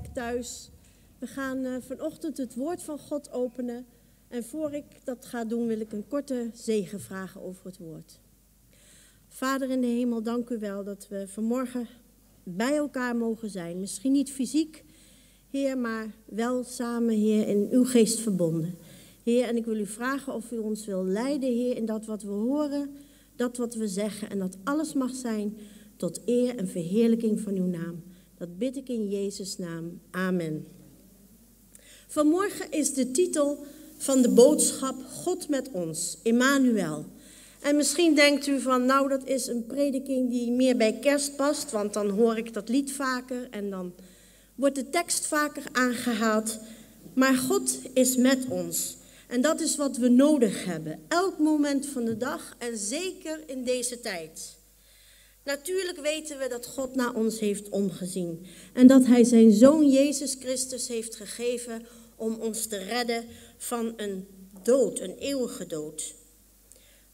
Thuis. We gaan uh, vanochtend het woord van God openen. En voor ik dat ga doen, wil ik een korte zegen vragen over het woord. Vader in de hemel, dank u wel dat we vanmorgen bij elkaar mogen zijn. Misschien niet fysiek, Heer, maar wel samen, Heer, in uw geest verbonden. Heer, en ik wil u vragen of u ons wil leiden, Heer, in dat wat we horen, dat wat we zeggen. En dat alles mag zijn tot eer en verheerlijking van uw naam. Dat bid ik in Jezus' naam. Amen. Vanmorgen is de titel van de boodschap God met ons, Emmanuel. En misschien denkt u van, nou dat is een prediking die meer bij kerst past, want dan hoor ik dat lied vaker en dan wordt de tekst vaker aangehaald. Maar God is met ons. En dat is wat we nodig hebben, elk moment van de dag en zeker in deze tijd. Natuurlijk weten we dat God naar ons heeft omgezien en dat Hij zijn Zoon Jezus Christus heeft gegeven om ons te redden van een dood, een eeuwige dood.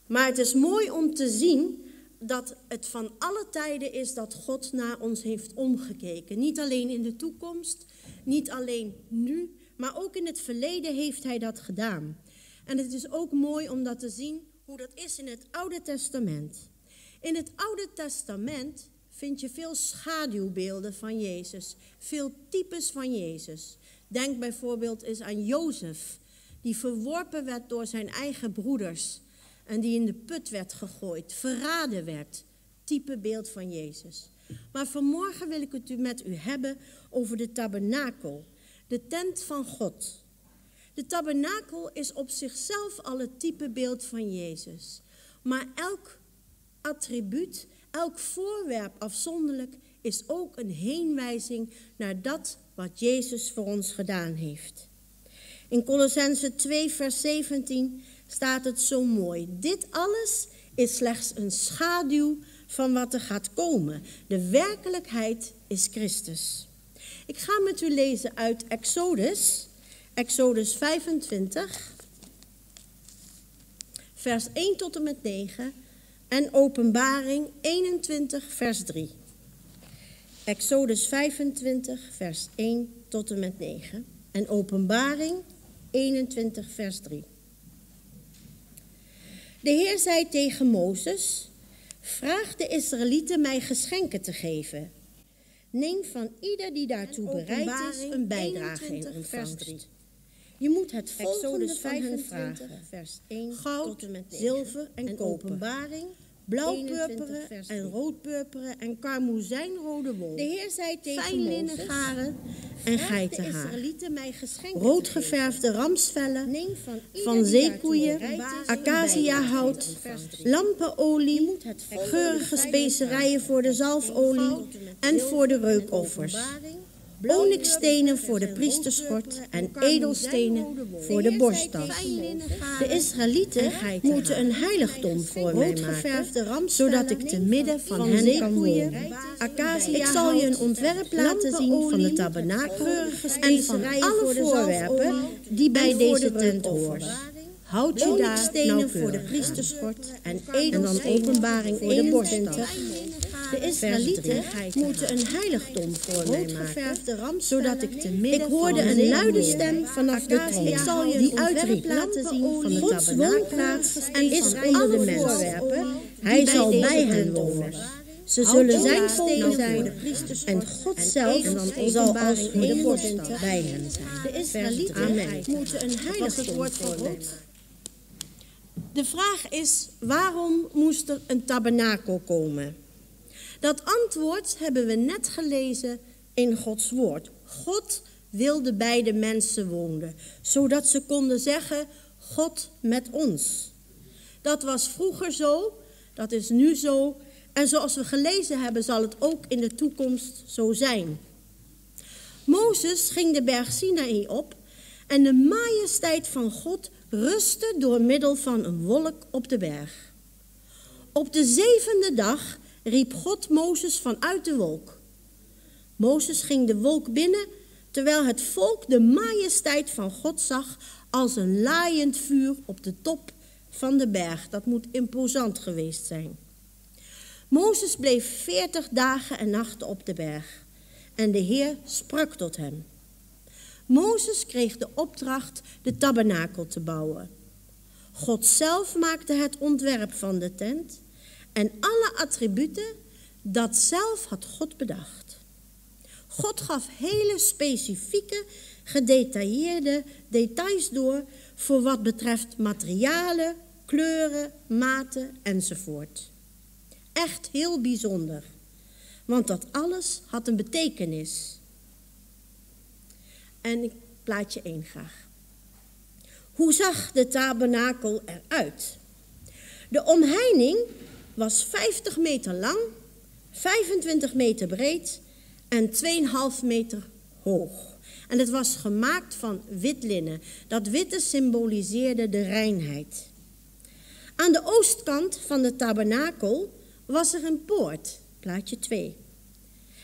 Maar het is mooi om te zien dat het van alle tijden is dat God naar ons heeft omgekeken. Niet alleen in de toekomst, niet alleen nu, maar ook in het verleden heeft Hij dat gedaan. En het is ook mooi om dat te zien hoe dat is in het Oude Testament. In het Oude Testament vind je veel schaduwbeelden van Jezus, veel types van Jezus. Denk bijvoorbeeld eens aan Jozef, die verworpen werd door zijn eigen broeders en die in de put werd gegooid, verraden werd. Type beeld van Jezus. Maar vanmorgen wil ik het met u hebben over de tabernakel, de tent van God. De tabernakel is op zichzelf al het type beeld van Jezus. Maar elk attribuut, elk voorwerp afzonderlijk is ook een heenwijzing naar dat wat Jezus voor ons gedaan heeft. In Colossense 2, vers 17 staat het zo mooi. Dit alles is slechts een schaduw van wat er gaat komen. De werkelijkheid is Christus. Ik ga met u lezen uit Exodus, Exodus 25, vers 1 tot en met 9 en Openbaring 21, vers 3. Exodus 25, vers 1 tot en met 9 en Openbaring 21, vers 3. De Heer zei tegen Mozes: Vraag de Israëlieten mij geschenken te geven. Neem van ieder die daartoe bereid is een bijdrage in ontvangst. Je moet het volgende van hen vragen. Vers 1 Goud, tot en met zilver en, en openbaring blauw-purperen en rood-purperen en karmozijnrode wol. De Heer zei tegen Fijn linnen garen en geitenhaar. Rood geverfde ramsvellen van, van zeekoeien, acaciahout, lampenolie, geurige specerijen voor de zalfolie en voor de reukoffers onyxstenen voor de priesterschort en edelstenen voor de borsttas. De Israëlieten moeten een heiligdom voor mij maken, zodat ik te midden van hen kan wonen. Ik zal je een ontwerp laten zien van de tabernakel en van alle voorwerpen die bij deze tent horen. Houd je daar stenen voor de priesterschort en edelstenen voor de borsttas. De Israëlieten moeten een heiligdom voor mij maken, zodat ik te midden Ik hoorde een luide stem vanaf de troon. Ik zal je die uitriep laten zien van de Gods woonplaats en is onder de mensen. Hij zal bij hen wonen. Ze zullen zijn stenen zijn en God zelf zal als borst bij hen zijn. De Israëlieten moeten een heiligdom voor God. De vraag is, waarom moest er een tabernakel komen? Dat antwoord hebben we net gelezen in Gods woord. God wilde bij de mensen wonen, zodat ze konden zeggen, God met ons. Dat was vroeger zo, dat is nu zo en zoals we gelezen hebben zal het ook in de toekomst zo zijn. Mozes ging de berg Sinaï op en de majesteit van God rustte door middel van een wolk op de berg. Op de zevende dag riep God Mozes vanuit de wolk. Mozes ging de wolk binnen, terwijl het volk de majesteit van God zag als een laaiend vuur op de top van de berg. Dat moet imposant geweest zijn. Mozes bleef veertig dagen en nachten op de berg. en de Heer sprak tot hem. Mozes kreeg de opdracht de tabernakel te bouwen. God zelf maakte het ontwerp van de tent en alle attributen, dat zelf had God bedacht. God gaf hele specifieke, gedetailleerde details door voor wat betreft materialen, kleuren, maten enzovoort. Echt heel bijzonder, want dat alles had een betekenis. En ik plaatje één graag. Hoe zag de tabernakel eruit? De omheining was 50 meter lang, 25 meter breed en 2,5 meter hoog. En het was gemaakt van wit linnen. Dat witte symboliseerde de reinheid. Aan de oostkant van de tabernakel was er een poort, plaatje 2.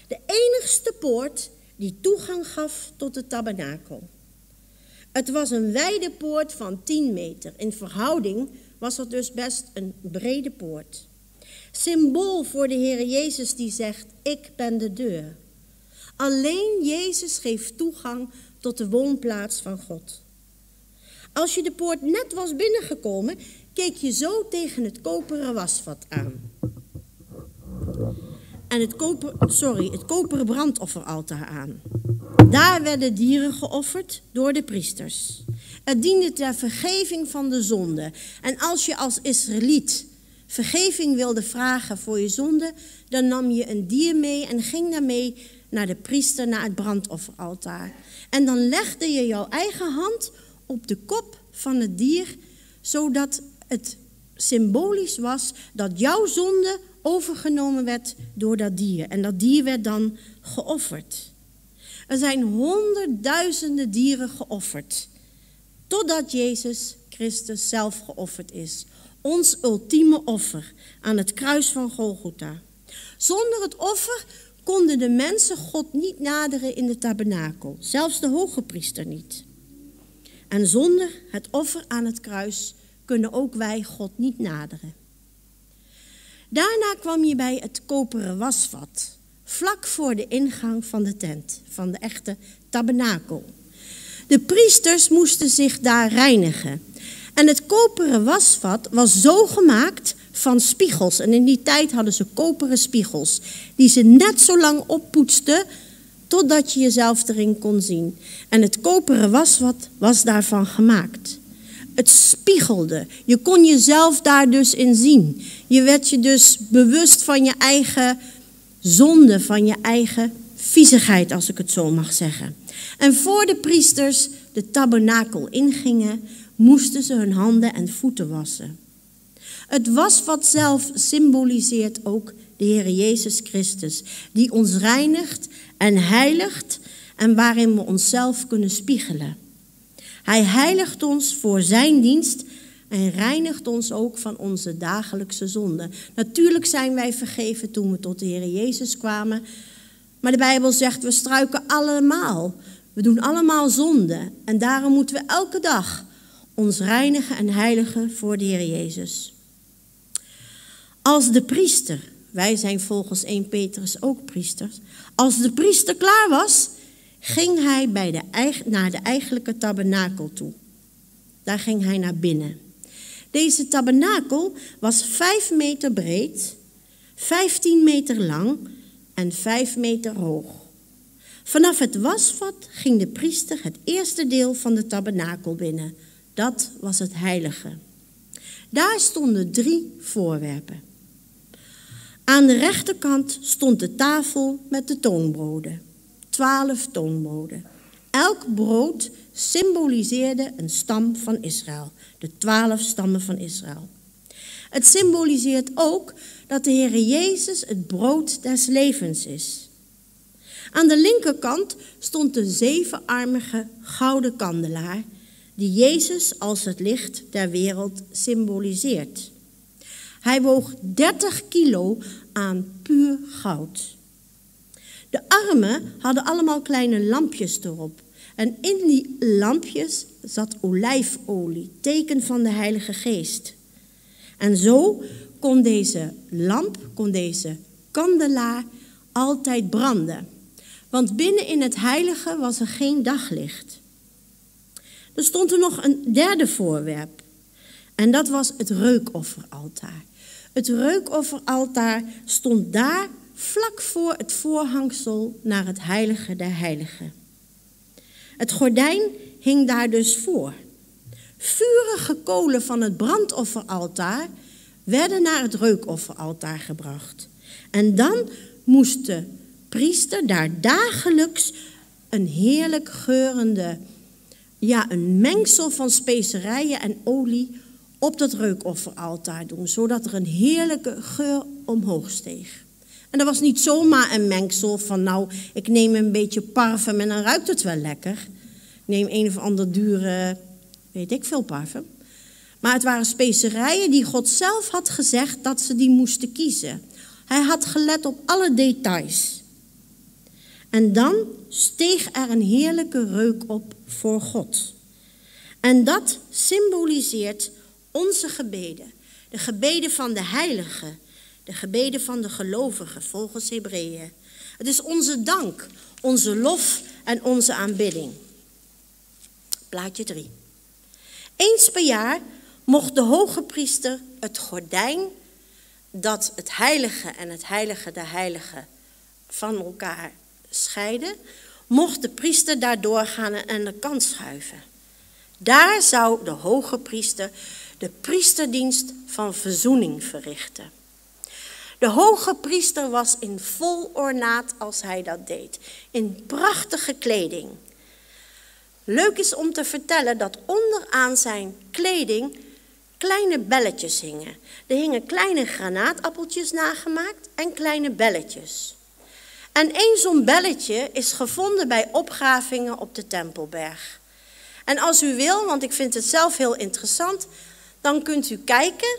De enigste poort die toegang gaf tot de tabernakel. Het was een wijde poort van 10 meter. In verhouding was het dus best een brede poort. Symbool voor de Heer Jezus die zegt, ik ben de deur. Alleen Jezus geeft toegang tot de woonplaats van God. Als je de poort net was binnengekomen, keek je zo tegen het koperen wasvat aan. En het, koper, sorry, het koperen brandofferaltaar aan. Daar werden dieren geofferd door de priesters. Het diende ter vergeving van de zonde. En als je als Israëliet vergeving wilde vragen voor je zonde, dan nam je een dier mee en ging daarmee naar de priester, naar het brandofferaltaar. En dan legde je jouw eigen hand op de kop van het dier, zodat het symbolisch was dat jouw zonde overgenomen werd door dat dier. En dat dier werd dan geofferd. Er zijn honderdduizenden dieren geofferd, totdat Jezus Christus zelf geofferd is. Ons ultieme offer aan het kruis van Golgotha. Zonder het offer konden de mensen God niet naderen in de tabernakel, zelfs de hoge priester niet. En zonder het offer aan het kruis kunnen ook wij God niet naderen. Daarna kwam je bij het koperen wasvat, vlak voor de ingang van de tent, van de echte tabernakel. De priesters moesten zich daar reinigen. En het koperen wasvat was zo gemaakt van spiegels. En in die tijd hadden ze koperen spiegels, die ze net zo lang oppoetsten totdat je jezelf erin kon zien. En het koperen wasvat was daarvan gemaakt. Het spiegelde. Je kon jezelf daar dus in zien. Je werd je dus bewust van je eigen zonde, van je eigen viezigheid, als ik het zo mag zeggen. En voor de priesters de tabernakel ingingen, moesten ze hun handen en voeten wassen. Het wasvat zelf symboliseert ook de Heer Jezus Christus, die ons reinigt en heiligt en waarin we onszelf kunnen spiegelen. Hij heiligt ons voor zijn dienst en reinigt ons ook van onze dagelijkse zonden. Natuurlijk zijn wij vergeven toen we tot de Heer Jezus kwamen, maar de Bijbel zegt we struiken allemaal. We doen allemaal zonde en daarom moeten we elke dag ons reinigen en heiligen voor de Heer Jezus. Als de priester, wij zijn volgens 1 Petrus ook priesters, als de priester klaar was, ging hij bij de, naar de eigenlijke tabernakel toe. Daar ging hij naar binnen. Deze tabernakel was 5 meter breed, 15 meter lang en 5 meter hoog. Vanaf het wasvat ging de priester het eerste deel van de tabernakel binnen. Dat was het heilige. Daar stonden drie voorwerpen. Aan de rechterkant stond de tafel met de toonbroden. Twaalf toonbroden. Elk brood symboliseerde een stam van Israël. De twaalf stammen van Israël. Het symboliseert ook dat de Heer Jezus het brood des levens is. Aan de linkerkant stond de zevenarmige gouden kandelaar, die Jezus als het licht der wereld symboliseert. Hij woog 30 kilo aan puur goud. De armen hadden allemaal kleine lampjes erop. En in die lampjes zat olijfolie, teken van de Heilige Geest. En zo kon deze lamp, kon deze kandelaar altijd branden. want binnen in het heilige was er geen daglicht. Er stond er nog een derde voorwerp. En dat was het reukofferaltaar. Het reukofferaltaar stond daar vlak voor het voorhangsel naar het heilige der heiligen. Het gordijn hing daar dus voor. Vurige kolen van het brandofferaltaar werden naar het reukofferaltaar gebracht. En dan moest de priester daar dagelijks een heerlijk geurende, ja, een mengsel van specerijen en olie op dat reukofferaltaar doen, zodat er een heerlijke geur omhoog steeg. En dat was niet zomaar een mengsel van, nou, ik neem een beetje parfum en dan ruikt het wel lekker. neem een of ander dure, weet ik veel, parfum. Maar het waren specerijen die God zelf had gezegd dat ze die moesten kiezen. Hij had gelet op alle details. En dan steeg er een heerlijke reuk op voor God. En dat symboliseert onze gebeden. De gebeden van de heiligen. De gebeden van de gelovigen volgens Hebreeën. Het is onze dank, onze lof en onze aanbidding. Plaatje 3. Eens per jaar mocht de hoge priester het gordijn dat het heilige en het heilige de heilige van elkaar scheiden, mocht de priester daardoor gaan en de kant schuiven. Daar zou de hoge priester de priesterdienst van verzoening verrichten. De hoge priester was in vol ornaat als hij dat deed, in prachtige kleding. Leuk is om te vertellen dat onderaan zijn kleding kleine belletjes hingen. Er hingen kleine granaatappeltjes nagemaakt en kleine belletjes. En één zo'n belletje is gevonden bij opgravingen op de Tempelberg. En als u wil, want ik vind het zelf heel interessant, dan kunt u kijken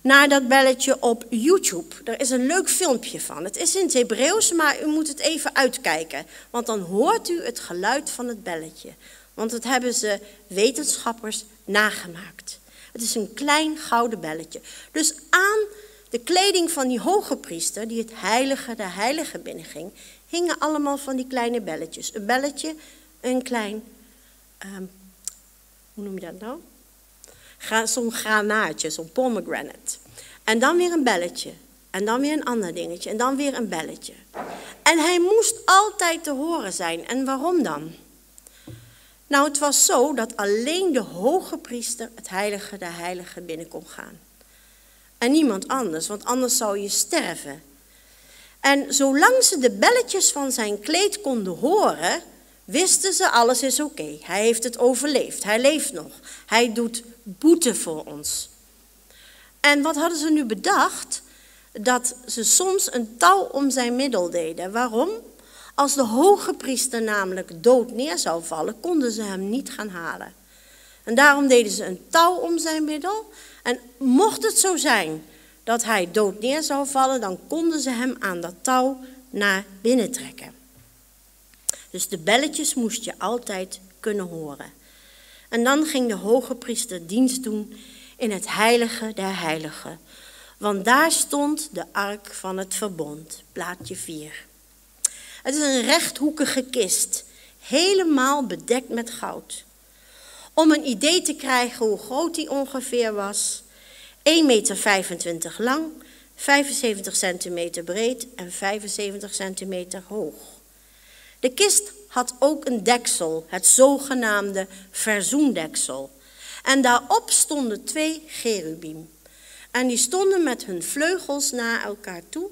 naar dat belletje op YouTube. Er is een leuk filmpje van. Het is in het Hebreeuws, maar u moet het even uitkijken. Want dan hoort u het geluid van het belletje. Want dat hebben ze wetenschappers nagemaakt. Het is een klein gouden belletje. Dus aan de kleding van die hoge priester, die het heilige de heilige binnenging, hingen allemaal van die kleine belletjes. Een belletje, een klein, ehm, hoe noem je dat nou? Zo'n granaatje, zo'n pomegranate. En dan weer een belletje. En dan weer een ander dingetje. En dan weer een belletje. En hij moest altijd te horen zijn. En waarom dan? Nou, het was zo dat alleen de hoge priester het heilige de heilige binnen kon gaan. En niemand anders, want anders zou je sterven. En zolang ze de belletjes van zijn kleed konden horen, wisten ze alles is oké. Hij heeft het overleefd, hij leeft nog. Hij doet boete voor ons. En wat hadden ze nu bedacht? Dat ze soms een touw om zijn middel deden. Waarom? Als de hoge priester namelijk dood neer zou vallen, konden ze hem niet gaan halen. En daarom deden ze een touw om zijn middel. En mocht het zo zijn dat hij dood neer zou vallen, dan konden ze hem aan dat touw naar binnen trekken. Dus de belletjes moest je altijd kunnen horen. En dan ging de hoge priester dienst doen in het heilige der heiligen. Want daar stond de ark van het verbond, plaatje 4. Het is een rechthoekige kist, helemaal bedekt met goud. Om een idee te krijgen hoe groot die ongeveer was, 1,25 meter lang, 75 centimeter breed en 75 centimeter hoog. De kist had ook een deksel, het zogenaamde verzoendeksel. En daarop stonden twee cherubim. En die stonden met hun vleugels naar elkaar toe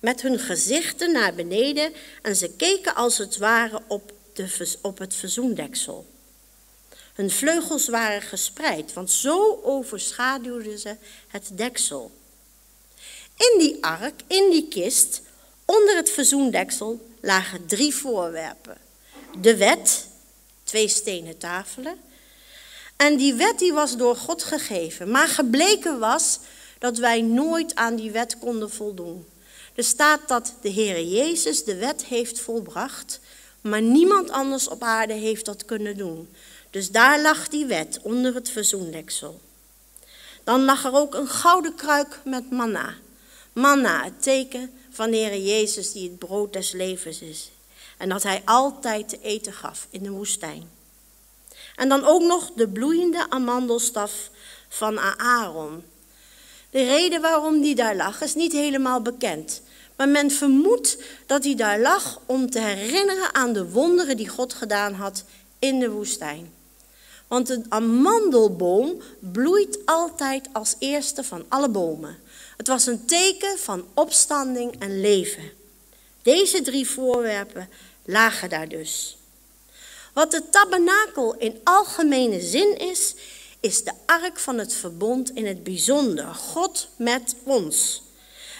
met hun gezichten naar beneden en ze keken als het ware op, de, op het verzoendeksel. Hun vleugels waren gespreid, want zo overschaduwden ze het deksel. In die ark, in die kist, onder het verzoendeksel, lagen drie voorwerpen. De wet, twee stenen tafelen. En die wet die was door God gegeven, maar gebleken was dat wij nooit aan die wet konden voldoen. Er staat dat de Heer Jezus de wet heeft volbracht, maar niemand anders op aarde heeft dat kunnen doen. Dus daar lag die wet onder het verzoendeksel. Dan lag er ook een gouden kruik met manna. Manna, het teken van de Heer Jezus die het brood des levens is. en dat hij altijd te eten gaf in de woestijn. En dan ook nog de bloeiende amandelstaf van Aaron. De reden waarom die daar lag is niet helemaal bekend. Maar men vermoedt dat hij daar lag om te herinneren aan de wonderen die God gedaan had in de woestijn. Want de amandelboom bloeit altijd als eerste van alle bomen. Het was een teken van opstanding en leven. Deze drie voorwerpen lagen daar dus. Wat de tabernakel in algemene zin is, is de ark van het verbond in het bijzonder. God met ons.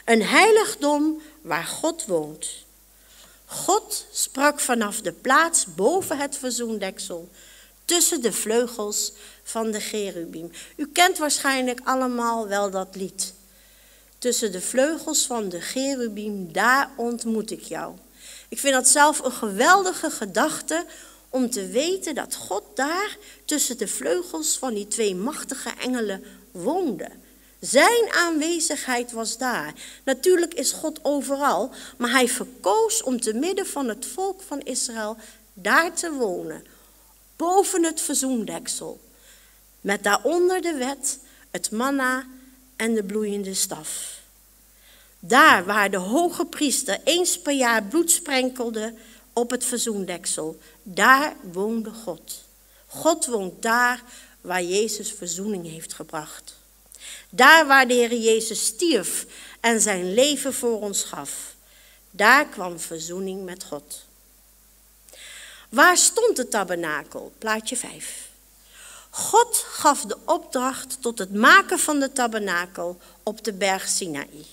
Een heiligdom waar God woont. God sprak vanaf de plaats boven het verzoendeksel, tussen de vleugels van de cherubim. U kent waarschijnlijk allemaal wel dat lied. Tussen de vleugels van de cherubim, daar ontmoet ik jou. Ik vind dat zelf een geweldige gedachte om te weten dat God daar tussen de vleugels van die twee machtige engelen woonde. Zijn aanwezigheid was daar. Natuurlijk is God overal, maar hij verkoos om te midden van het volk van Israël daar te wonen, boven het verzoendeksel, met daaronder de wet, het manna en de bloeiende staf. Daar waar de hoge priester eens per jaar bloed sprenkelde op het verzoendeksel, daar woonde God. God woont daar waar Jezus verzoening heeft gebracht. Daar waar de Heer Jezus stierf en zijn leven voor ons gaf, daar kwam verzoening met God. Waar stond de tabernakel? Plaatje 5. God gaf de opdracht tot het maken van de tabernakel op de berg Sinaï.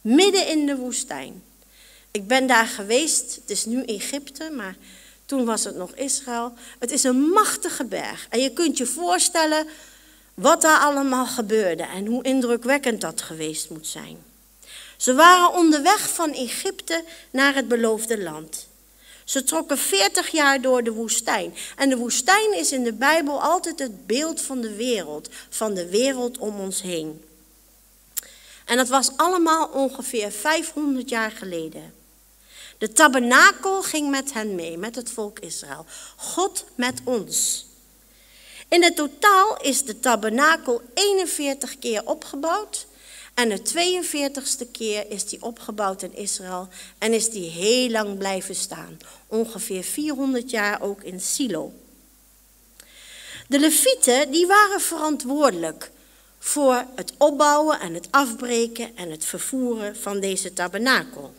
Midden in de woestijn. Ik ben daar geweest, het is nu Egypte, maar toen was het nog Israël. Het is een machtige berg. En je kunt je voorstellen wat daar allemaal gebeurde en hoe indrukwekkend dat geweest moet zijn. Ze waren onderweg van Egypte naar het beloofde land. Ze trokken 40 jaar door de woestijn. En de woestijn is in de Bijbel altijd het beeld van de wereld, van de wereld om ons heen. En dat was allemaal ongeveer 500 jaar geleden. De tabernakel ging met hen mee, met het volk Israël. God met ons. In het totaal is de tabernakel 41 keer opgebouwd. En de 42ste keer is die opgebouwd in Israël en is die heel lang blijven staan. Ongeveer 400 jaar ook in Silo. De levieten die waren verantwoordelijk voor het opbouwen en het afbreken en het vervoeren van deze tabernakel.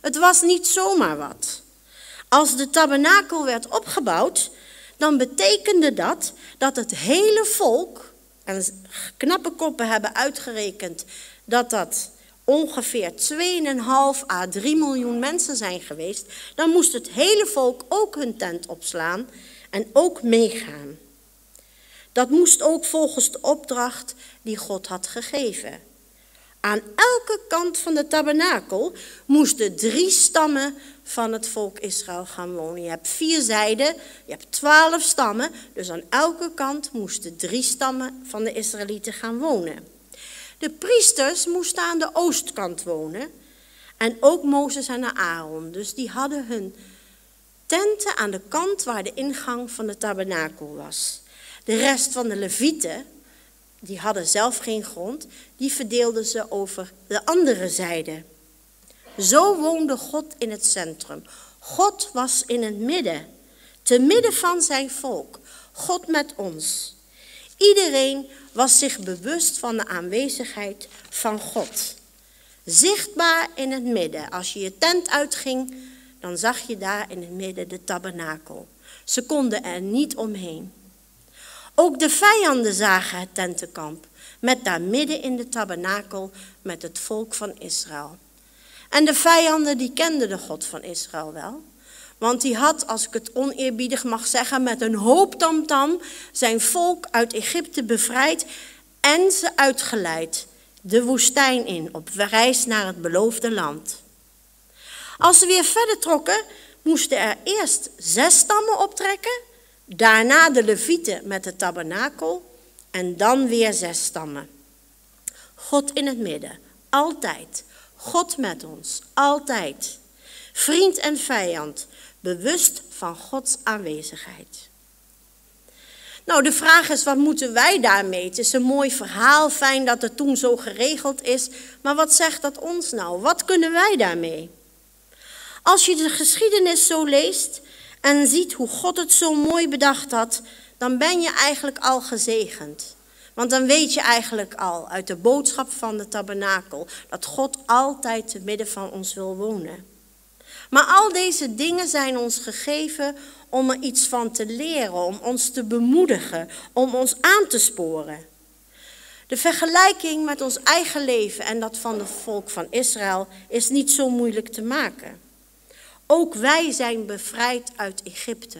Het was niet zomaar wat. Als de tabernakel werd opgebouwd, dan betekende dat dat het hele volk, en knappe koppen hebben uitgerekend dat dat ongeveer 2,5 à 3 miljoen mensen zijn geweest, dan moest het hele volk ook hun tent opslaan en ook meegaan. Dat moest ook volgens de opdracht die God had gegeven. Aan elke kant van de tabernakel moesten drie stammen van het volk Israël gaan wonen. Je hebt vier zijden, je hebt twaalf stammen, dus aan elke kant moesten drie stammen van de Israëlieten gaan wonen. De priesters moesten aan de oostkant wonen en ook Mozes en Aaron, dus die hadden hun tenten aan de kant waar de ingang van de tabernakel was. De rest van de levieten, die hadden zelf geen grond, die verdeelden ze over de andere zijde. Zo woonde God in het centrum. God was in het midden, te midden van zijn volk. God met ons. Iedereen was zich bewust van de aanwezigheid van God. Zichtbaar in het midden. Als je je tent uitging, dan zag je daar in het midden de tabernakel. Ze konden er niet omheen. Ook de vijanden zagen het tentenkamp, met daar midden in de tabernakel met het volk van Israël. En de vijanden die kenden de God van Israël wel. Want die had, als ik het oneerbiedig mag zeggen, met een hoop tamtam zijn volk uit Egypte bevrijd en ze uitgeleid de woestijn in op reis naar het beloofde land. Als ze weer verder trokken, moesten er eerst zes stammen optrekken Daarna de levieten met de tabernakel en dan weer zes stammen. God in het midden, altijd. God met ons, altijd. vriend en vijand, bewust van Gods aanwezigheid. Nou, de vraag is, wat moeten wij daarmee? Het is een mooi verhaal, fijn dat het toen zo geregeld is, maar wat zegt dat ons nou? Wat kunnen wij daarmee? Als je de geschiedenis zo leest en ziet hoe God het zo mooi bedacht had, dan ben je eigenlijk al gezegend. Want dan weet je eigenlijk al uit de boodschap van de tabernakel dat God altijd te midden van ons wil wonen. Maar al deze dingen zijn ons gegeven om er iets van te leren, om ons te bemoedigen, om ons aan te sporen. De vergelijking met ons eigen leven en dat van het volk van Israël is niet zo moeilijk te maken. Ook wij zijn bevrijd uit Egypte,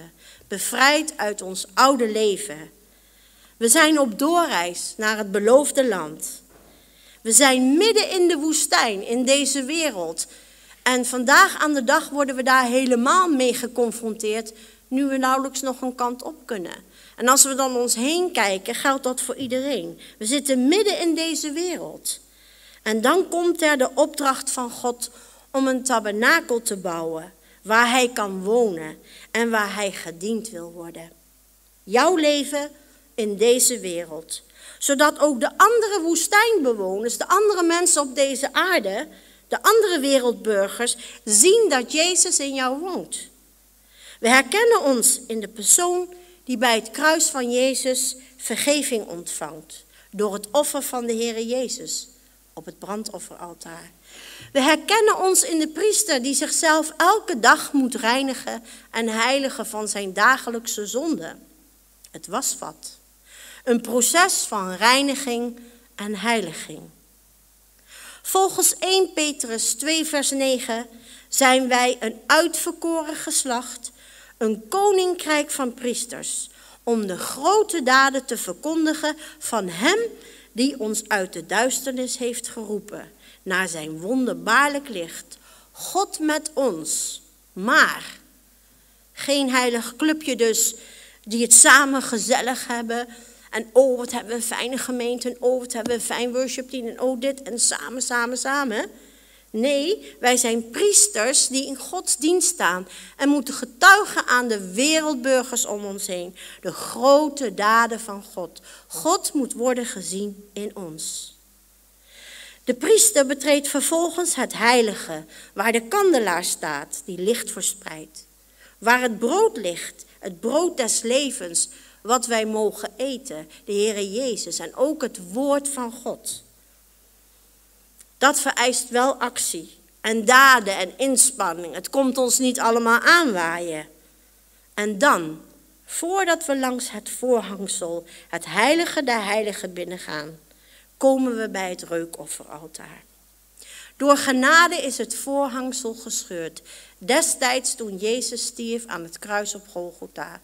bevrijd uit ons oude leven. We zijn op doorreis naar het beloofde land. We zijn midden in de woestijn, in deze wereld. En vandaag aan de dag worden we daar helemaal mee geconfronteerd, nu we nauwelijks nog een kant op kunnen. En als we dan ons heen kijken, geldt dat voor iedereen. We zitten midden in deze wereld. En dan komt er de opdracht van God om een tabernakel te bouwen, waar Hij kan wonen en waar Hij gediend wil worden. Jouw leven in deze wereld, zodat ook de andere woestijnbewoners, de andere mensen op deze aarde, de andere wereldburgers, zien dat Jezus in jou woont. We herkennen ons in de persoon die bij het kruis van Jezus vergeving ontvangt door het offer van de Heere Jezus op het brandofferaltaar. We herkennen ons in de priester die zichzelf elke dag moet reinigen en heiligen van zijn dagelijkse zonde. Het wasvat. Een proces van reiniging en heiliging. Volgens 1 Petrus 2 vers 9 zijn wij een uitverkoren geslacht, een koninkrijk van priesters, om de grote daden te verkondigen van Hem die ons uit de duisternis heeft geroepen, naar zijn wonderbaarlijk licht. God met ons, maar geen heilig clubje dus, die het samen gezellig hebben. En oh, wat hebben we een fijne gemeente, en oh, wat hebben we een fijn worshipteam, en oh, dit, en samen, samen, samen. Nee, wij zijn priesters die in Gods dienst staan en moeten getuigen aan de wereldburgers om ons heen. De grote daden van God. God moet worden gezien in ons. De priester betreedt vervolgens het heilige, waar de kandelaar staat, die licht verspreidt. Waar het brood ligt, het brood des levens, wat wij mogen eten, de Heere Jezus en ook het woord van God. Dat vereist wel actie en daden en inspanning. Het komt ons niet allemaal aanwaaien. En dan, voordat we langs het voorhangsel, het heilige der heiligen binnengaan, komen we bij het reukofferaltaar. Door genade is het voorhangsel gescheurd, destijds toen Jezus stierf aan het kruis op Golgotha.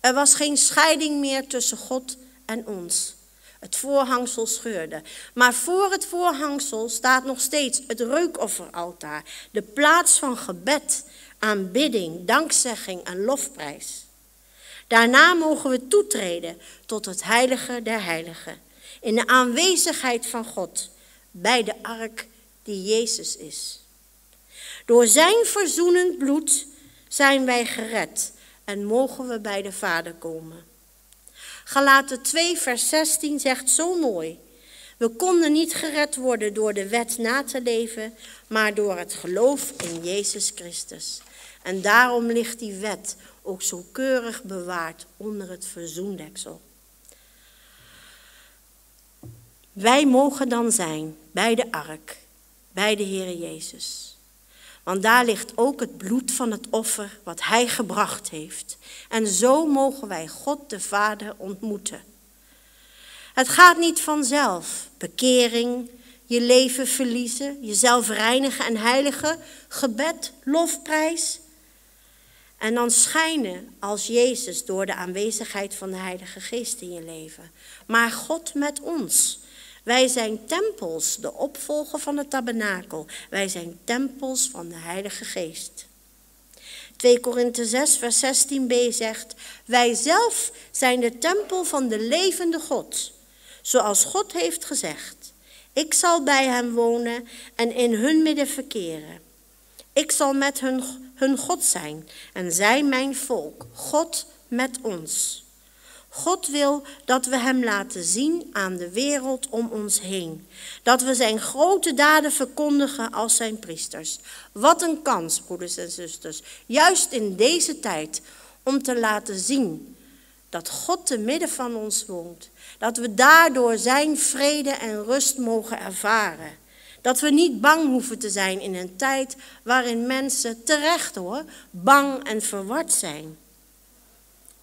Er was geen scheiding meer tussen God en ons. Het voorhangsel scheurde. Maar voor het voorhangsel staat nog steeds het reukofferaltaar. De plaats van gebed, aanbidding, dankzegging en lofprijs. Daarna mogen we toetreden tot het heilige der heiligen. In de aanwezigheid van God. Bij de ark die Jezus is. Door zijn verzoenend bloed zijn wij gered en mogen we bij de Vader komen. Galaten 2, vers 16 zegt zo mooi. We konden niet gered worden door de wet na te leven, maar door het geloof in Jezus Christus. En daarom ligt die wet ook zo keurig bewaard onder het verzoendeksel. Wij mogen dan zijn bij de ark, bij de Heer Jezus. Want daar ligt ook het bloed van het offer wat Hij gebracht heeft. En zo mogen wij God de Vader ontmoeten. Het gaat niet vanzelf. Bekering, je leven verliezen, jezelf reinigen en heiligen, gebed, lofprijs. En dan schijnen als Jezus door de aanwezigheid van de Heilige Geest in je leven. Maar God met ons. Wij zijn tempels, de opvolger van het tabernakel. Wij zijn tempels van de Heilige Geest. 2 Korinthe 6, vers 16b zegt: Wij zelf zijn de tempel van de levende God. Zoals God heeft gezegd: Ik zal bij hem wonen en in hun midden verkeren. Ik zal met hun, hun God zijn en zij mijn volk. God met ons. God wil dat we Hem laten zien aan de wereld om ons heen. Dat we Zijn grote daden verkondigen als Zijn priesters. Wat een kans, broeders en zusters, juist in deze tijd, om te laten zien dat God te midden van ons woont. Dat we daardoor Zijn vrede en rust mogen ervaren. Dat we niet bang hoeven te zijn in een tijd waarin mensen terecht hoor, bang en verward zijn.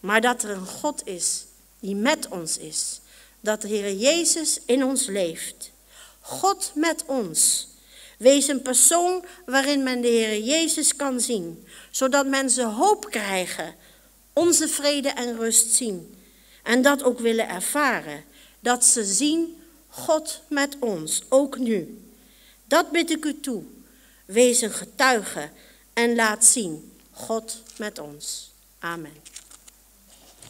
Maar dat er een God is die met ons is. Dat de Heer Jezus in ons leeft. God met ons. Wees een persoon waarin men de Heer Jezus kan zien, zodat mensen hoop krijgen, onze vrede en rust zien en dat ook willen ervaren. Dat ze zien God met ons, ook nu. Dat bid ik u toe. Wees een getuige en laat zien God met ons. Amen.